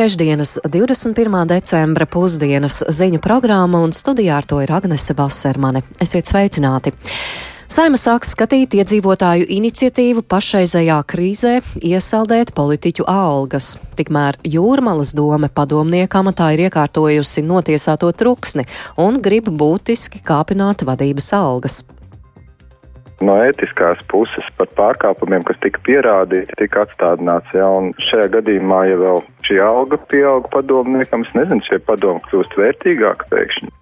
trešdienas, 21. decembra pusdienas ziņu programma un studijā ar to ir Agnese Basermane. Esiet sveicināti! Saima sāk skatīt iedzīvotāju iniciatīvu pašreizējā krīzē iesaldēt politiķu algas. Tikmēr Jūrmalas dome padomnieka amatā ir iekārtojusi notiesāto truksni un grib būtiski kāpināt vadības algas. No ētiskās puses par pārkāpumiem, kas tika pierādīti, tika atstādināts. Ja, šajā gadījumā, ja vēl šī alga pieauga padomniekam, es nezinu, šie padomi kļūst vērtīgāki pēkšņi.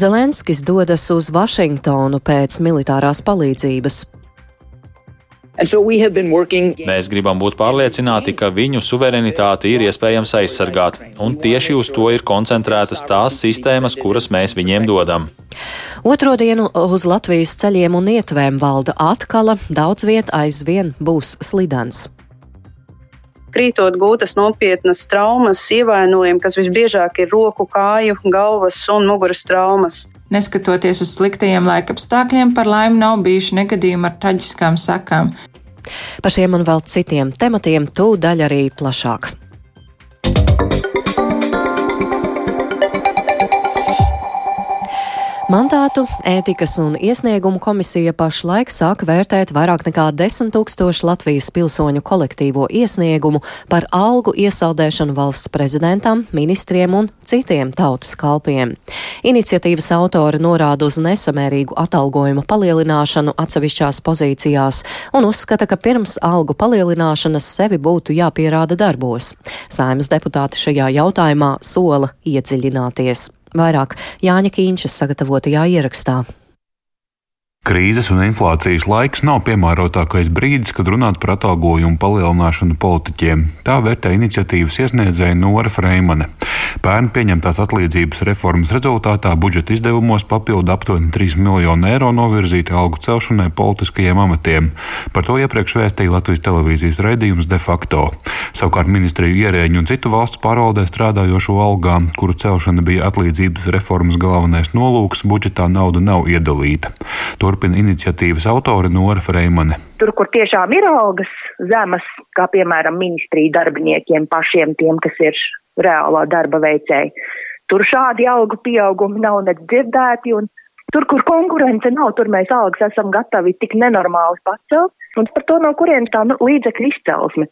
Zelenskis dodas uz Vašingtonu pēc militārās palīdzības. Mēs gribam būt pārliecināti, ka viņu suverenitāti ir iespējams aizsargāt, un tieši uz to ir koncentrētas tās sistēmas, kuras mēs viņiem dodam. Otro dienu uz Latvijas ceļiem un ietvēm valda atkala, daudz viet aizvien būs slidens krītot gūtas nopietnas traumas, ievainojumi, kas visbiežāk ir roku, kāju, galvas un muguras traumas. Neskatoties uz sliktajiem laikapstākļiem, par laimi nav bijuši negadījumi ar traģiskām sakām. Par šiem un vēl citiem tematiem tūdaļ arī plašāk. Mandātu, ētikas un iesniegumu komisija pašlaik sāk vērtēt vairāk nekā 10 tūkstošu Latvijas pilsoņu kolektīvo iesniegumu par algu iesaldēšanu valsts prezidentam, ministriem un citiem tautas kalpiem. Iniciatīvas autori norāda uz nesamērīgu atalgojumu palielināšanu atsevišķās pozīcijās un uzskata, ka pirms algu palielināšanas sevi būtu jāpierāda darbos. Saimas deputāti šajā jautājumā sola iedziļināties. Vairāk Jāņa Kīņšas sagatavotajā ierakstā. Krīzes un inflācijas laiks nav piemērotākais brīdis, kad runāt par atalgojumu palielināšanu politiķiem. Tā vērtē iniciatīvas iesniedzēja Nora Freimane. Pērn pieņemtās atlīdzības reformas rezultātā budžeta izdevumos papildu aptuveni 3 miljonu eiro novirzīti algu celšanai politiskajiem amatiem. Par to iepriekš vēstīja Latvijas televīzijas raidījums de facto. Savukārt ministriju ierēģu un citu valsts pārvaldē strādājošo algām, kuru celšana bija atlīdzības reformas galvenais nolūks, budžetā nauda nav iedalīta. To turpina iniciatīvas autore Nora Freimane. Tur, kur tiešām ir algas zemas, kā piemēram ministriju darbiniekiem pašiem tiem, kas ir reālā darba veicēji, tur šādi algu pieaugumi nav nedz dzirdēti. Tur, kur konkurence nav, tur mēs algas esam gatavi tik nenormāli pacelt. Un par to, no kurienes tā nu, līdzekļu izcelsme.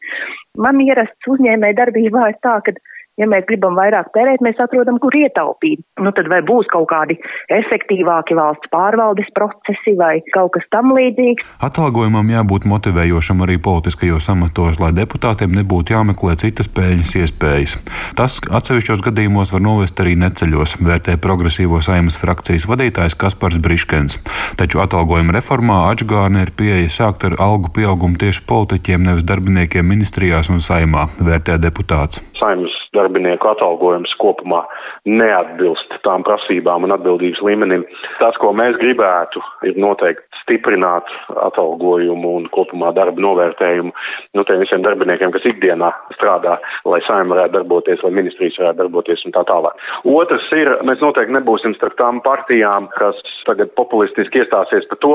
Man ierasts uzņēmē darbībā ir tā, ka ja mēs gribam vairāk tērēt, mēs atrodam, kur ietaupīt. Nu, tad vai būs kaut kādi efektīvāki valsts pārvaldes procesi vai kaut kas tam līdzīgs? Atalgojumam jābūt motivējošam arī politiskajos amatos, lai deputātiem nebūtu jāmeklē citas peļņas iespējas. Tas atsevišķos gadījumos var novest arī neceļos, vērtē progresīvo saimas frakcijas vadītājs Kaspars Briškens. Taču atalgojuma reformā atžgārne ir pieeja sākt ar algu pieaugumu tieši politiķiem, nevis darbiniekiem ministrijās un saimā, vērtē deputāts. Saimnes darbinieku atalgojums kopumā neatbilst tām prasībām un atbildības līmenim. Tas, ko mēs gribētu, ir noteikti stiprināt atalgojumu un kopumā darba novērtējumu nu, tiem visiem darbiniekiem, kas ikdienā strādā, lai saima varētu darboties, lai ministrijas varētu darboties un tā tālāk. Otrs ir, mēs noteikti nebūsim starp tām partijām, kas tagad populistiski iestāsies par to,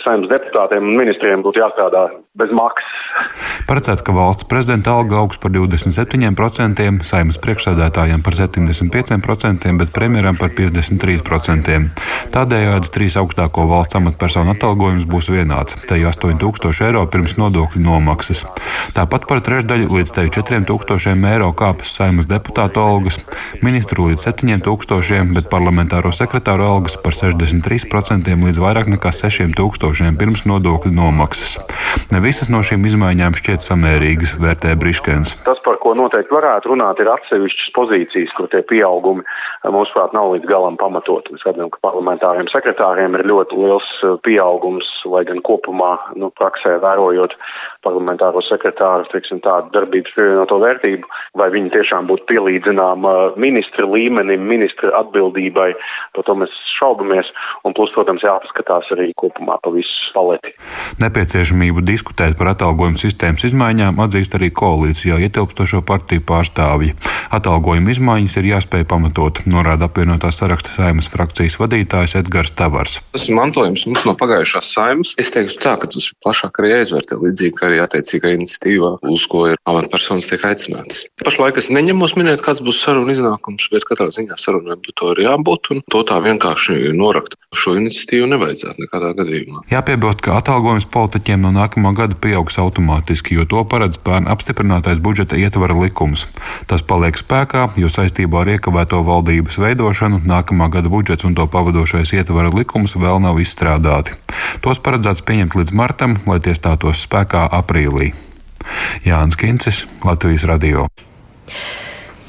saimnes deputātiem un ministriem būtu jāstrādā bez maksas. Paredzēts, ka valsts prezidenta alga augs par 27%, saimnes priekšsēdētājiem par 75%, bet premjeram par 53%. Tādējādi trīs augstāko valsts amatpersonu atalgojums būs vienāds - te 8000 eiro pirms nodokļu nomaksas. Tāpat par trešdaļu līdz te 4000 eiro kāpas saimnes deputātu algas, ministru līdz 7000, bet parlamentāro sekretāru algas par 63% līdz vairāk nekā 6000 tūkstošiem pirms nodokļu nomaksas. Ne visas no šīm izmaiņām šķiet samērīgas, vērtē Briškens. Tas, par ko noteikti varētu runāt, ir atsevišķas pozīcijas, kur tie pieaugumi, mūsuprāt, nav līdz galam pamatot. Mēs redzam, ka parlamentāriem sekretāriem ir ļoti liels eh, pieaugums, lai gan kopumā, nu, praksē vērojot parlamentāro sekretāru, teiksim, tādu darbības pievienoto vērtību, vai viņi tiešām būtu pielīdzināma ministra līmenim, ministra atbildībai, par to mēs šaubamies, un plus, protams, jāpaskatās arī kopumā pa visu paleti. Nepieciešamību diskutēt par atalgojumu sistēmas izmaiņām atzīst arī koalīcijā ietilpstošo partiju pārstāvi. pārstāvji. Atalgojuma izmaiņas ir jāspēj pamatot, norāda apvienotās saraksta saimas frakcijas vadītājs Edgars Tavars. Tas ir mantojums mums no pagājušās saimas. Es teiktu tā, ka tas plašāk arī jāizvērtē līdzīgi, kā arī attiecīgā iniciatīvā, uz ko ir amatpersonas tiek aicinātas. Pašlaik es neņemos minēt, kāds būs saruna iznākums, bet katrā ziņā sarunai būtu to ir jābūt un to tā vienkārši norakt. Šo iniciatīvu nevajadzētu nekādā gadījumā. Jāpiebilst, ka atalgojums politiķiem no nākamā gada pieaugs automātiski, jo to paredz pērn apstiprinātais budžeta ietvara likums. Tas paliek spēkā, jo saistībā ar iekavēto valdības veidošanu nākamā gada budžets un to pavadošais ietvara likums vēl nav izstrādāti. Tos paredzēts pieņemt līdz martam, lai tie stātos spēkā aprīlī. Jānis Kincis, Latvijas Radio.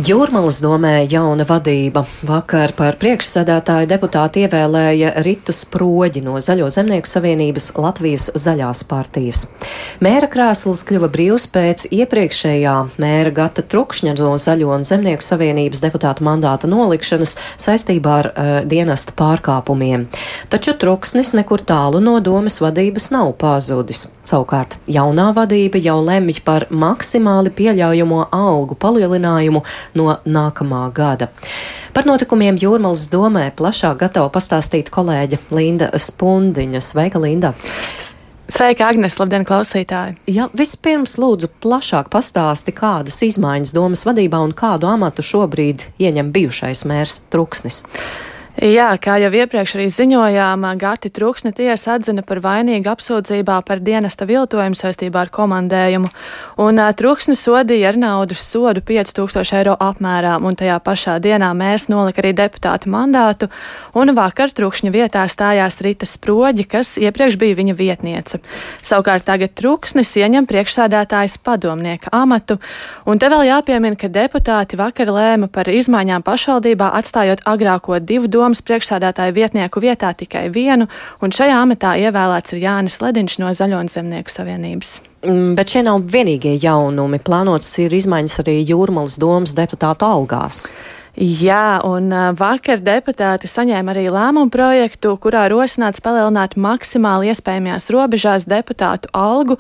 Jūrmalas domē jauna vadība. Vakar par priekšsēdētāju deputātu ievēlēja Ritu Sproģi no Zaļo zemnieku savienības Latvijas zaļās partijas. Mēra krēsls kļuva brīvs pēc iepriekšējā mēra Gata Trukšņa no Zaļo un zemnieku savienības deputāta mandāta nolikšanas saistībā ar uh, dienesta pārkāpumiem. Taču Truksnis nekur tālu no domas vadības nav pazudis. Savukārt jaunā vadība jau lemj par maksimāli pieļaujamo algu palielinājumu no nākamā gada. Par notikumiem Jūrmālas domē plašāk gatava pastāstīt kolēģe Linda Spundiņa. Sveika, Linda! Sveika, Agnēs, labdien, klausītāji! Jā, vispirms lūdzu plašāk pastāsti, kādas izmaiņas domas vadībā un kādu amatu šobrīd ieņem bijušais mērs Truksnis. Jā, kā jau iepriekš arī ziņojām, Gati Trūksne tiesa atzina par vainīgu apsūdzībā par dienesta viltojumu saistībā ar komandējumu, un Trūksne sodīja ar naudas sodu 5000 eiro apmērā, un tajā pašā dienā mērs nolika arī deputāta mandātu, un vakar Trūkšņa vietā stājās Rita Sproģi, kas iepriekš bija viņa vietniece. Savukārt tagad Trūksnis ieņem priekšsādātājas padomnieka amatu, un te vēl jāpiemina, ka deputāti vakar lēma par izmaiņām pašvaldībā atstājot agrāko divu domu domas priekšsādātāja vietnieku vietā tikai vienu, un šajā amatā ievēlēts ir Jānis Lediņš no Zaļo un Zemnieku savienības. Mm, bet šie nav vienīgie jaunumi. Plānotas ir izmaiņas arī Jūrmalas domas deputātu algās. Jā, un vakar deputāti saņēma arī lēmumu projektu, kurā rosināts palielināt maksimāli iespējamajās robežās deputātu algu,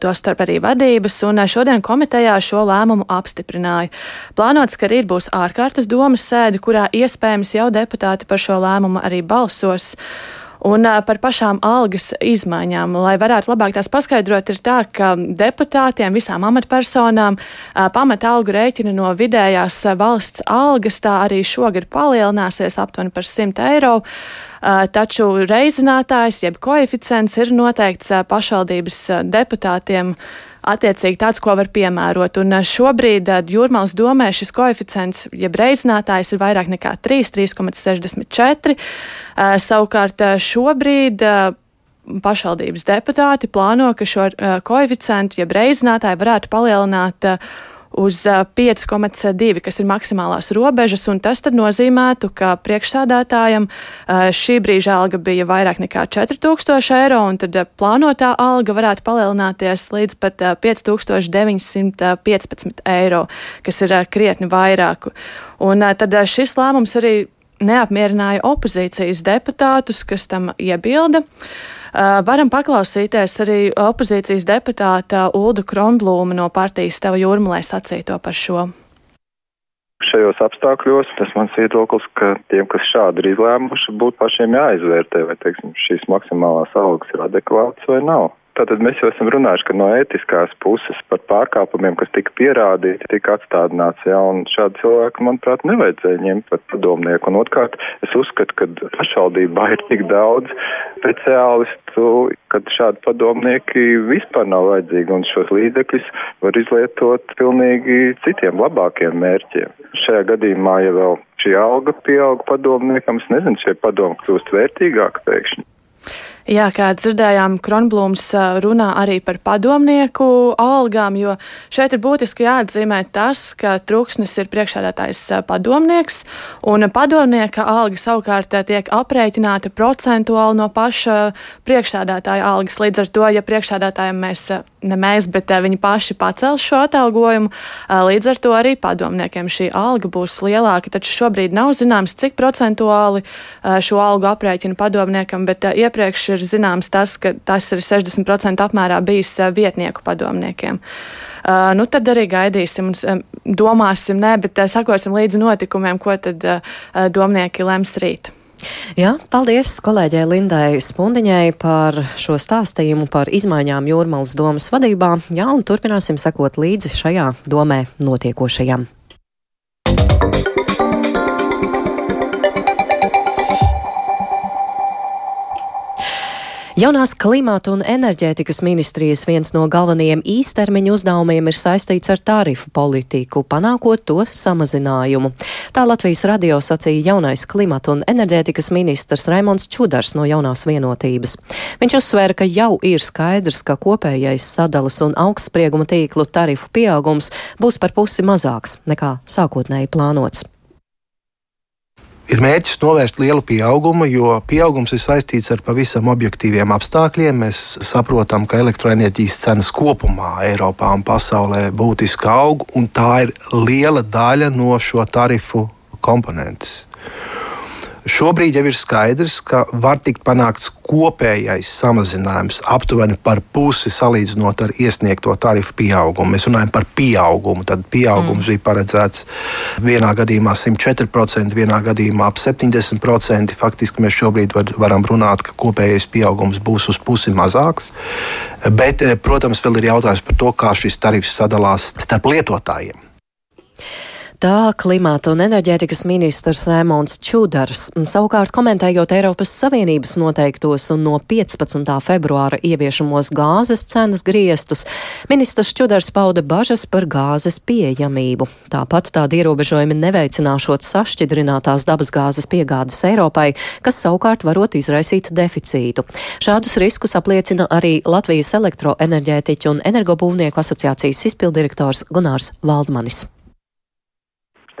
to starp arī vadības, un šodien komitejā šo lēmumu apstiprināja. Plānots, ka rīt būs ārkārtas domas sēde, kurā iespējams jau deputāti par šo lēmumu arī balsos. Un par pašām algas izmaiņām, lai varētu labāk tās paskaidrot, ir tā, ka deputātiem, visām amatpersonām pamata algu rēķina no vidējās valsts algas tā arī šogad palielināsies aptuveni par 100 eiro. Taču reizinātājs, jeb koeficients, ir noteikts pašvaldības deputātiem attiecīgi tāds, ko var piemērot. Un eh, šobrīd eh, Jūrmālas domē šis koeficients, jeb reizinātājs, ir vairāk nekā 3, 3,64. Eh, savukārt šobrīd pašvaldības deputāti plāno, ka šo koeficientu, jeb reizinātāju varētu palielināt uz 5,2, kas ir maksimālās robežas, un tas nozīmētu, ka priekšsādātājam šī brīža alga bija vairāk nekā 4000 eiro, un tad plānotā alga varētu palielināties līdz pat 5915 eiro, kas ir krietni vairāk. Un tad šis lēmums arī neapmierināja opozīcijas deputātus, kas tam iebilda. Uh, varam paklausīties arī opozīcijas deputāta Ulda Kronblūma no partijas Teva Jūrmalē sacīto par šo. Šajos apstākļos tas mans viedoklis, ka tiem, kas šādi ir izlēmuši, būtu pašiem jāizvērtē, vai teiksim, šīs maksimālās algas ir adekvātas vai nav. Tātad mēs jau esam runājuši, ka no ētiskās puses par pārkāpumiem, kas tika pierādīti, tika atstādināts, jā, un šādu cilvēku, manuprāt, nevajadzēja ņemt par padomnieku. Un otrkārt, es uzskatu, ka pašvaldībā ir tik daudz speciālistu, kad šādi padomnieki vispār nav vajadzīgi, un šos līdzekļus var izlietot pilnīgi citiem labākiem mērķiem. Šajā gadījumā, ja vēl šī alga pieauga padomniekam, es nezinu, šie padomi kļūst vērtīgāki pēkšņi. Jā, kā dzirdējām, Kronblūms runā arī par padomnieku algām, jo šeit ir būtiski jāatzīmē tas, ka Truksnis ir priekšādātājs padomnieks, un padomnieka alga savukārt tiek aprēķināta procentuāli no paša priekšādātāja algas. Līdz ar to, ja priekšādātājiem mēs, ne mēs, bet viņi paši pacels šo atalgojumu, līdz ar to arī padomniekiem šī alga būs lielāka, taču šobrīd nav zināms, cik procentuāli šo algu aprēķina padomniekam, bet iepriekš iepriekš ir zināms tas, ka tas ir 60% apmērā bijis vietnieku padomniekiem. Uh, nu, tad arī gaidīsim un domāsim, ne, bet uh, sakosim līdzi notikumiem, ko tad uh, domnieki lems rīt. Jā, paldies kolēģei Lindai Spundiņai par šo stāstījumu par izmaiņām Jūrmālas domas vadībā. Jā, un turpināsim sekot līdzi šajā domē notiekošajam. Jaunās klimata un enerģētikas ministrijas viens no galvenajiem īstermiņa uzdevumiem ir saistīts ar tarifu politiku, panākot to samazinājumu. Tā Latvijas radio sacīja jaunais klimata un enerģētikas ministrs Raimons Čudars no jaunās vienotības. Viņš uzsvēra, ka jau ir skaidrs, ka kopējais sadalas un augstsprieguma tīklu tarifu pieaugums būs par pusi mazāks nekā sākotnēji plānots ir mērķis novērst lielu pieaugumu, jo pieaugums ir saistīts ar pavisam objektīviem apstākļiem. Mēs saprotam, ka elektroenerģijas cenas kopumā Eiropā un pasaulē būtiski aug, un tā ir liela daļa no šo tarifu komponentes. Šobrīd jau ir skaidrs, ka var tikt panākts kopējais samazinājums aptuveni par pusi salīdzinot ar iesniegto tarifu pieaugumu. Mēs runājam par pieaugumu. Tad pieaugums mm. bija paredzēts vienā gadījumā 104%, vienā gadījumā ap 70%. Faktiski mēs šobrīd var, varam runāt, ka kopējais pieaugums būs uz pusi mazāks. Bet, eh, protams, vēl ir jautājums par to, kā šis tarifs sadalās starp lietotājiem. Tā klimata un enerģētikas ministrs Rēmons Čudars. Savukārt komentējot Eiropas Savienības noteiktos un no 15. februāra ieviešamos gāzes cenas griestus, ministrs Čudars pauda bažas par gāzes pieejamību. Tāpat tādi ierobežojumi neveicināšot sašķidrinātās dabasgāzes piegādes Eiropai, kas savukārt varot izraisīt deficītu. Šādus riskus apliecina arī Latvijas elektroenerģētiķu un energobūvnieku asociācijas izpildirektors Gunārs Valdmanis.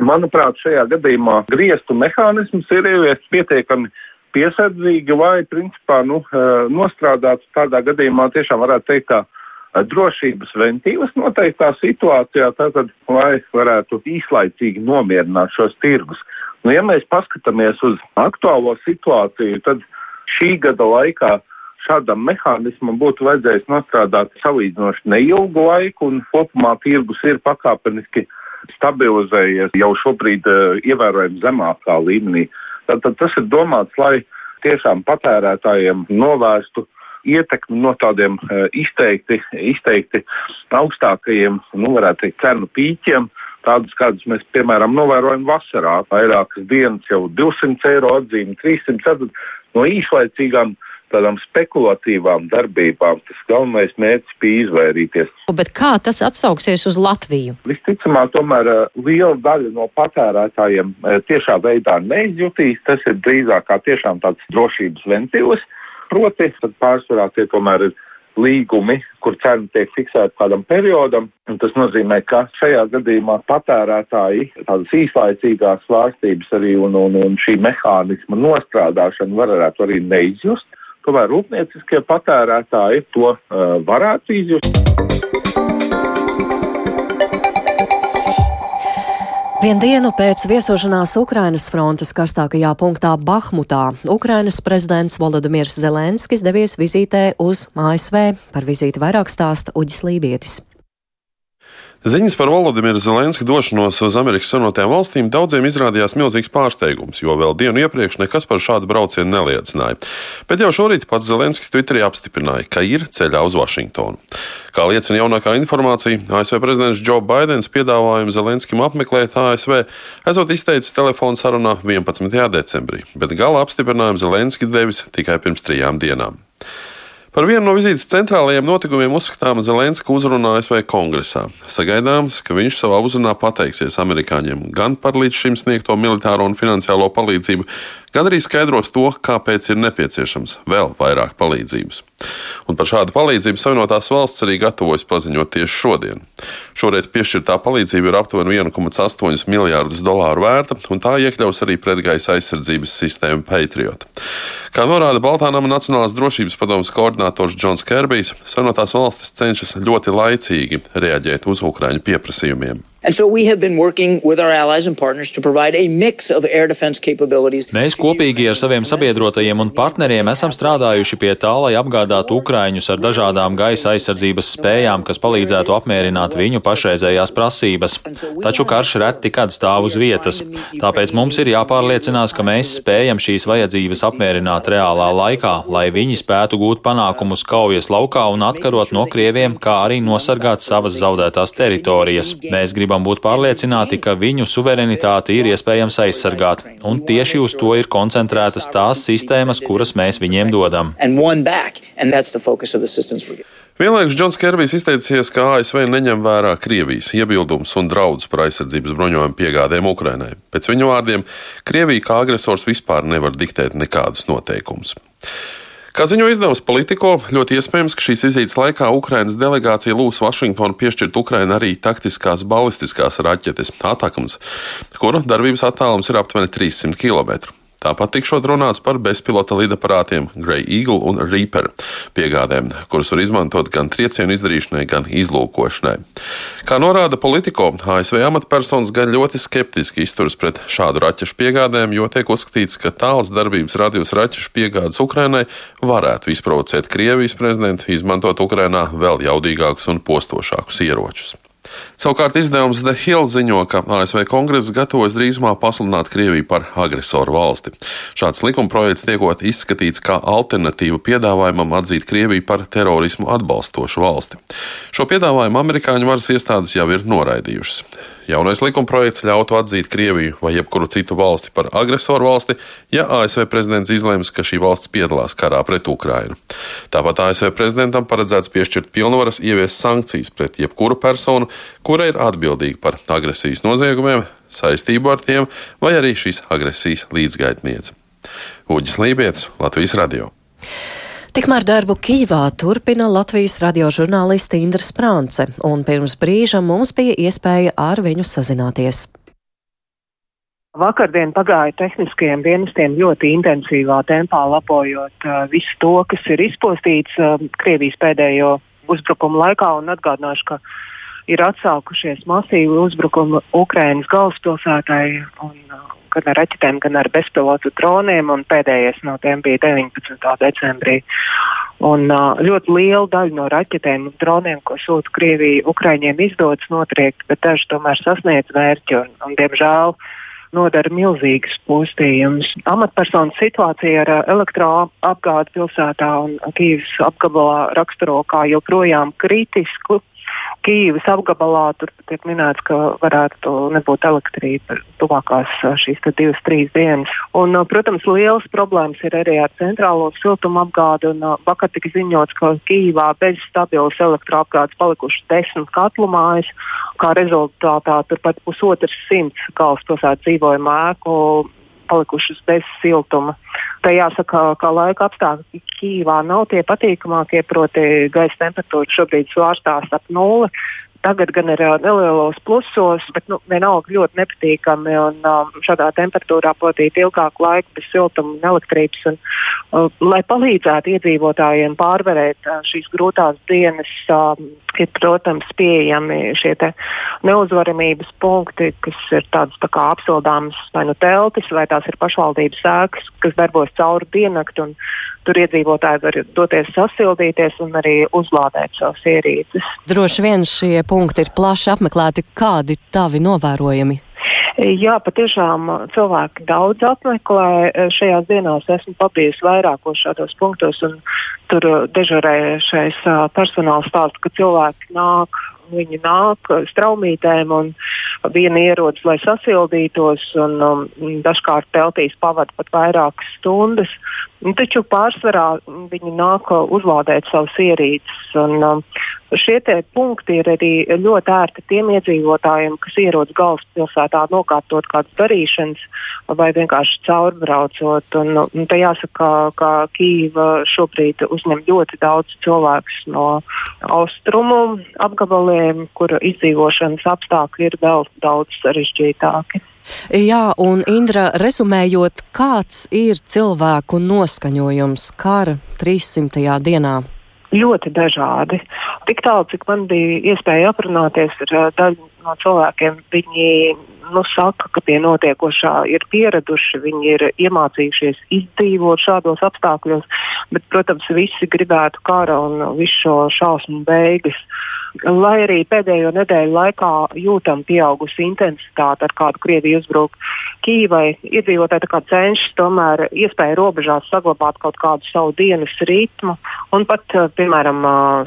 Manuprāt, šajā gadījumā griestu mehānisms ir ieviests pietiekami piesardzīgi, lai principā nu, eh, nostrādāts tādā gadījumā tiešām varētu teikt tā eh, drošības ventīvas noteiktā situācijā, tātad, lai varētu īslaicīgi nomierināt šos tirgus. Nu, ja mēs paskatāmies uz aktuālo situāciju, tad šī gada laikā šādam mehānismam būtu vajadzējis nostrādāt salīdzinoši neilgu laiku, un kopumā tirgus ir pakāpeniski stabilizējies jau šobrīd uh, ievērojami zemākā līmenī. Tātad tas ir domāts, lai tiešām patērētājiem novērstu ietekmi no tādiem uh, izteikti, izteikti augstākajiem, nu, varētu teikt, cenu pīķiem. Tādus, kādus mēs, piemēram, novērojam vasarā, vairākas dienas jau 200 eiro atzīmi, 300, tad no īslaicīgām tādām spekulatīvām darbībām tas galvenais mērķis bija izvairīties. Bet kā tas atsauksies uz Latviju? Visticamāk, tomēr eh, liela daļa no patērētājiem eh, tiešā veidā neizjutīs. Tas ir drīzāk kā tiešām tāds drošības ventilis. Proti, tad pārsvarā tie tomēr ir līgumi, kur cena tiek fiksēta kādam periodam. Tas nozīmē, ka šajā gadījumā patērētāji tādas īslaicīgās svārstības arī un, un, un šī mehānisma nostrādāšana varētu arī neizjust tomēr rūpnieciskie patērētāji to uh, varētu izjust. Vienu dienu pēc viesošanās Ukrainas frontes karstākajā punktā Bahmutā Ukrainas prezidents Volodimirs Zelenskis devies vizītē uz ASV. Par vizīti vairāk stāsta Uģis Lībietis. Ziņas par Volodimiru Zelenski došanos uz Amerikas Savienotajām valstīm daudziem izrādījās milzīgs pārsteigums, jo vēl dienu iepriekš nekas par šādu braucienu neliecināja. Bet jau šorīt pats Zelenskis Twitterī apstiprināja, ka ir ceļā uz Vašingtonu. Kā liecina jaunākā informācija, ASV prezidents Joe Bidenis piedāvājumu Zelenskim apmeklēt ASV esot izteicis telefonu sarunā 11. decembrī, bet gala apstiprinājumu Zelenskis devis tikai pirms trijām dienām. Par vienu no vizītes centrālajiem notikumiem uzskatām Zelenska uzrunā ASV kongresā. Sagaidāms, ka viņš savā uzrunā pateiksies amerikāņiem gan par līdz šim sniegto militāro un finansiālo palīdzību, gan arī skaidros to, kāpēc ir nepieciešams vēl vairāk palīdzības. Un par šādu palīdzību Savienotās valsts arī gatavojas paziņot tieši šodien. Šoreiz piešķirtā palīdzība ir aptuveni 1,8 miljārdus dolāru vērta, un tā iekļaus arī pretgaisa aizsardzības sistēmu Patriot. Kā norāda Baltānama Nacionālās drošības padomas koordinators Džons Kerbijs, Savienotās valstis cenšas ļoti laicīgi reaģēt uz Ukraiņu pieprasījumiem. So Mēs kopīgi ar saviem sabiedrotajiem un partneriem esam strādājuši pie tā, lai apgādātu Ukraiņus ar dažādām gaisa aizsardzības spējām, kas palīdzētu apmierināt viņu pašreizējās prasības. Taču karš reti kad stāv uz vietas. Tāpēc mums ir jāpārliecinās, ka mēs spējam šīs vajadzības apmierināt reālā laikā, lai viņi spētu gūt panākumus kaujas laukā un atkarot no krieviem, kā arī nosargāt savas zaudētās teritorijas. Mēs gribam būt pārliecināti, ka viņu suverenitāti ir iespējams aizsargāt, un tieši uz to ir koncentrētas tās sistēmas, kuras mēs viņiem dodam. Vienlaikus Džons Kerbijs izteicies, ka ASV neņem vērā Krievijas iebildumus un draudus par aizsardzības bruņojumu piegādēm Ukrainai. Pēc viņu vārdiem, Krievija kā agresors vispār nevar diktēt nekādus noteikumus. Kā ziņo izdevums Politico, ļoti iespējams, ka šīs vizītes laikā Ukrainas delegācija lūs Vašingtonu piešķirt Ukrainai arī taktiskās balistiskās raķetes Atakams, kuru darbības attālums ir aptuveni 300 km. Tāpat tikšot runāts par bezpilota lidaparātiem Grey Eagle un Reaper piegādēm, kurus var izmantot gan triecienu izdarīšanai, gan izlūkošanai. Kā norāda politiko, ASV amatpersonas gan ļoti skeptiski izturas pret šādu raķešu piegādēm, jo tiek uzskatīts, ka tāls darbības radījus raķešu piegādes Ukrainai varētu izprovocēt Krievijas prezidentu izmantot Ukrainā vēl jaudīgākus un postošākus ieročus. Savukārt izdevums The Hill ziņo, ka ASV kongress gatavojas drīzumā pasludināt Krieviju par agresoru valsti. Šāds likumprojekts tiekot izskatīts kā alternatīva piedāvājumam atzīt Krieviju par terorismu atbalstošu valsti. Šo piedāvājumu amerikāņu varas iestādes jau ir noraidījušas. Jaunais likumprojekts ļautu atzīt Krieviju vai jebkuru citu valsti par agresoru valsti, ja ASV prezidents izlems, ka šī valsts piedalās karā pret Ukrainu. Tāpat ASV prezidentam paredzēts piešķirt pilnvaras ieviest sankcijas pret jebkuru personu, kura ir atbildīga par agresijas noziegumiem, saistību ar tiem vai arī šīs agresijas līdzgaitniece. Uģis Lībijams, Latvijas Radio. Tikmēr darbu Kijivā turpina Latvijas radiožurnālisti Indra Sprānce, un pirms brīža mums bija iespēja ar viņu sazināties. Vakardien pagāja tehniskajiem dienestiem ļoti intensīvā tempā, lapojot uh, visu to, kas ir izpostīts uh, Krievijas pēdējo uzbrukumu laikā, atgādināšu, ka ir atsākušies masīvi uzbrukumi Ukrainas galvaspilsētai, un uh, gan ar raķetēm, gan ar bezpilotu droniem, un pēdējais no tiem bija 19. decembrī. Un, uh, ļoti liela daļa no raķetēm un droniem, ko sūta Krievija, Ukraiņiem izdodas notriekt, bet daži tomēr sasniedz mērķi un, un diemžēl, nodara milzīgas postījumus. Amatpersonas situācija ar elektroapgādi pilsētā un Kīvas apgabalā raksturo kā joprojām kritisku. Kīvas apgabalā tur tiek minēts, ka varētu nebūt elektrība tuvākās šīs divas, trīs dienas. Un, protams, lielas problēmas ir arī ar centrālo siltumu apgādi. Un, vakar tika ziņots, ka Kīvā bez stabilas elektroapgādes palikušas desmit katlu mājas. Kā rezultātā turpat pusotrs simts galvaspilsētas dzīvojamā ēku palikušas bez siltuma. Tā jāsaka, ka laika apstākļi Kīvā nav tie patīkamākie, proti gaisa temperatūra šobrīd svārstās ap nulli. Tagad gan ir nelielos plusos, bet nu, vienalga ļoti nepatīkami. Un, um, šādā temperatūrā pavadīt ilgāku laiku bez siltuma un elektrības. Un, uh, lai palīdzētu iedzīvotājiem pārvarēt uh, šīs grūtās dienas, um, ir, protams, pieejami šie neuzvaramības punkti, kas ir tādas tā kā apsildāmas vai nu teltis, vai tās ir pašvaldības sēkas, kas darbos cauri diennakti. Tur iedzīvotāji var doties sasildīties un arī uzlādēt savas ierīces. Droši vien šie punkti ir plaši apmeklēti. Kādi tavi novērojumi? Jā, patiešām cilvēki daudz apmeklē. Šajās dienās esmu pabijusi vairākos šādos punktos, un tur dežurējušais personāls stāsta, ka cilvēki nāk Viņi nāk straumītēm un viena ierodas, lai sasildītos, un um, dažkārt teltīs pavada pat vairākas stundas. Taču pārsvarā viņi nāk uzlādēt savus ierīces. Un, um, šie punkti ir arī ļoti ērti tiem iedzīvotājiem, kas ierodas galvaspilsētā nokārtot kādas darīšanas vai vienkārši caurbraucot. Un, un te jāsaka, ka Kīva šobrīd uzņem ļoti daudz cilvēku no austrumu apgabaliem, kur izdzīvošanas apstākļi ir vēl daudz sarežģītāki. Jā, un Indra, rezumējot, kāds ir cilvēku noskaņojums kara 300. dienā? ļoti dažādi. Tik tālu, cik man bija iespēja aprunāties ar daļu no cilvēkiem, viņi nu, saka, ka pie notiekošā ir pieraduši, viņi ir iemācījušies izdzīvot šādos apstākļos, bet, protams, visi gribētu kara un visu šo šausmu beigas. Lai arī pēdējo nedēļu laikā jūtam pieaugusi intensitāte, ar kādu Krievija uzbruk Kīvai, iedzīvotāji cenšas tomēr iespēju robežās saglabāt kaut kādu savu dienas ritmu. Un pat, piemēram,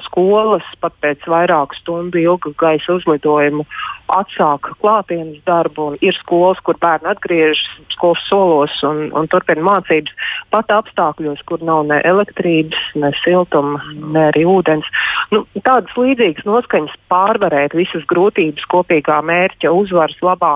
skolas pat pēc vairāku stundu ilga gaisa uzlidojuma atsāk klātienes darbu. Ir skolas, kur bērni atgriežas skolas solos un, un turpina mācības. Pat apstākļos, kur nav ne elektrības, ne siltuma, ne arī ūdens. Nu, tādas līdzīgas noskaņas pārvarēt visas grūtības kopīgā mērķa uzvaras labā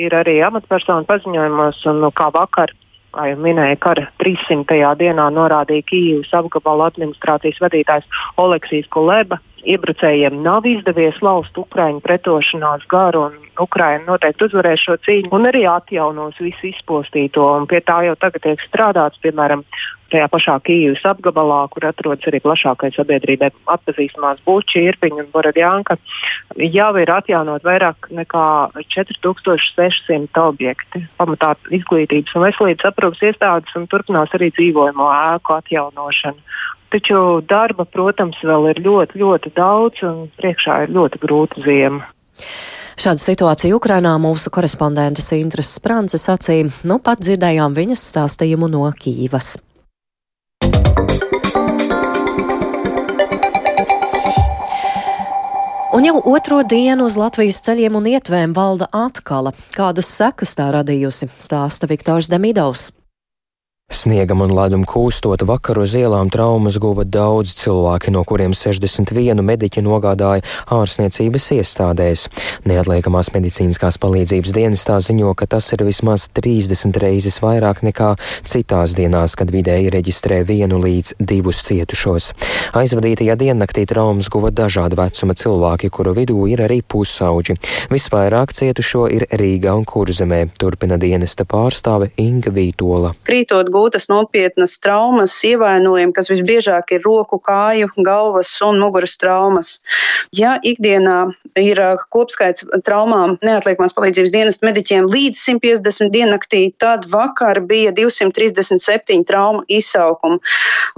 ir arī amatpersonu paziņojumos. Un, nu, kā vakar kā jau minēja, kara 300. dienā norādīja Kīivas apgabala administrācijas vadītājs Oleksijas Kuleba. Iebrucējiem nav izdevies laust Ukraiņu pretošanās garu, un Ukraina noteikti uzvarēs šo cīņu un arī atjaunos visu izpostīto. Pie tā jau tagad tiek strādāts, piemēram, tajā pašā Kīivas apgabalā, kur atrodas arī plašākais sabiedrībai atpazīstamās Buči, Irpiņa un Boradjānka, jau ir atjaunot vairāk nekā 4600 objekti. Pamatā izglītības un veselības aprūpas iestādes un turpinās arī dzīvojamo ēku atjaunošanu. Taču darba, protams, vēl ir ļoti, ļoti daudz, un priekšā ir ļoti grūta ziema. Šāda situācija Ukrainā mūsu korespondentes Intras Sprance sacīja, nu pat dzirdējām viņas stāstījumu no Kīvas. Un jau otro dienu uz Latvijas ceļiem un ietvēm valda atkala. Kādas sekas tā radījusi, stāsta Viktors Demidovs. Sniegam un ledum kūstot vakaru uz ielām traumas guva daudz cilvēki, no kuriem 61 mediķi nogādāja ārstniecības iestādēs. Neatliekamās medicīniskās palīdzības dienestā ziņo, ka tas ir vismaz 30 reizes vairāk nekā citās dienās, kad vidēji reģistrē vienu līdz divus cietušos. Aizvadītajā diennaktī traumas guva dažāda vecuma cilvēki, kuru vidū ir arī pusauģi. Visvairāk cietušo ir Rīgā un Kurzemē, turpina dienesta pārstāve Inga Vītola. Krītot gūtas nopietnas traumas, ievainojumi, kas visbiežāk ir roku, kāju, galvas un muguras traumas. Ja ikdienā ir kopskaits traumām neatliekamās palīdzības dienas mediķiem līdz 150 diennaktī, tad vakar bija 237 traumu izsaukumi.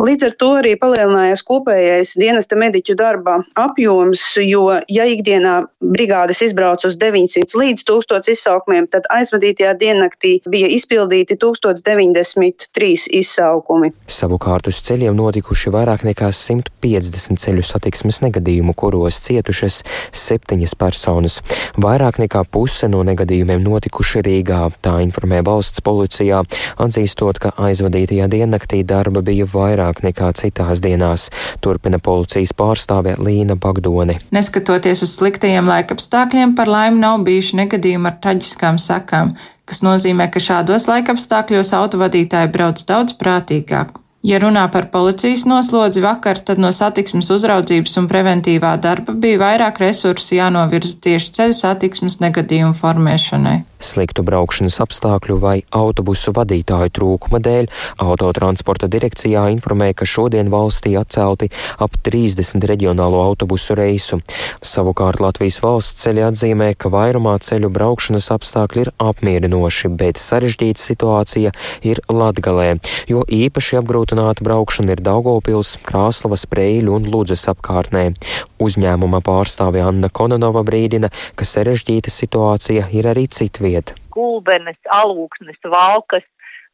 Līdz ar to arī palielinājās kopējais dienesta mediķu darba apjoms, jo ja ikdienā brigādes izbrauc uz 900 līdz 1000 izsaukumiem, tad aizvadītajā diennaktī bija izpildīti 1090 trīs izsaukumi. Savukārt uz ceļiem notikuši vairāk nekā 150 ceļu satiksmes negadījumu, kuros cietušas septiņas personas. Vairāk nekā puse no negadījumiem notikuši Rīgā, tā informē valsts policijā, atzīstot, ka aizvadītajā diennaktī darba bija vairāk nekā citās dienās, turpina policijas pārstāve Līna Bagdone. Neskatoties uz sliktajiem laikapstākļiem, par laimi nav bijuši negadījumi ar traģiskām sakām kas nozīmē, ka šādos laikapstākļos autovadītāji brauc daudz prātīgāk. Ja runā par policijas noslodzi vakar, tad no satiksmes uzraudzības un preventīvā darba bija vairāk resursu jānovirza tieši ceļu satiksmes negadījumu formēšanai. Sliktu braukšanas apstākļu vai autobusu vadītāju trūkuma dēļ autotransporta direkcijā informēja, ka šodien valstī atcelti ap 30 reģionālo autobusu reisu. Savukārt Latvijas valsts ceļi atzīmē, ka vairumā ceļu braukšanas apstākļi ir apmierinoši, bet sarežģīta situācija ir Latgalē, jo īpaši apgrūtināta braukšana ir Daugopils, Krāslavas, Preļu un Ludzes apkārtnē. Uzņēmuma pārstāve Anna Kononova brīdina, ka sarežģīta situācija ir arī citviet. Gulbenes, alūksnes, valkas,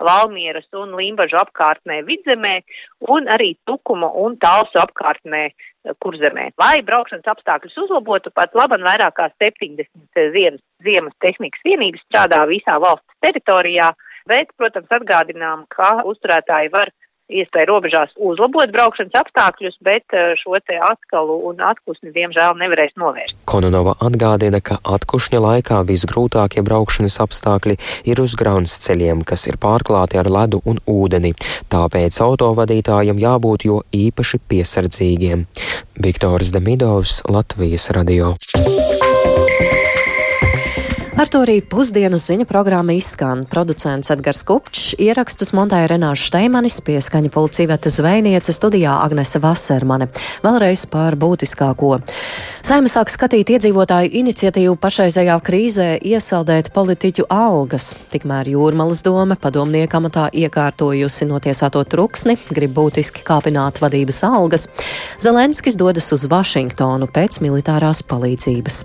Valmieras un Limbažu apkārtnē vidzemē un arī Tukuma un Talsu apkārtnē kurzemē. Lai braukšanas apstākļus uzlabotu, pat laban vairāk kā 70 ziemas, ziemas tehnikas vienības strādā visā valsts teritorijā, bet, protams, atgādinām, ka uzturētāji var iespēja robežās uzlabot braukšanas apstākļus, bet eh, šo te atkalu un atpūsni diemžēl nevarēs novērst. Kononova atgādina, ka atkušņa laikā visgrūtākie braukšanas apstākļi ir uz grāns ceļiem, kas ir pārklāti ar ledu un ūdeni. Tāpēc autovadītājiem jābūt jo īpaši piesardzīgiem. Viktors Demidovs, Latvijas radio. Ar to arī pusdienas ziņu programma izskan. Producents Edgars Kupčs, ierakstus montēja Renāša Šteimanis, pieskaņa pulcīveta zvejniece studijā Agnese Vasermane. Vēlreiz par būtiskāko. Saima sāk skatīt iedzīvotāju iniciatīvu pašreizējā krīzē iesaldēt politiķu algas. Tikmēr Jūrmalas doma padomnieka amatā iekārtojusi notiesāto truksni, grib būtiski kāpināt vadības algas. Zelenskis dodas uz Vašingtonu pēc militārās palīdzības.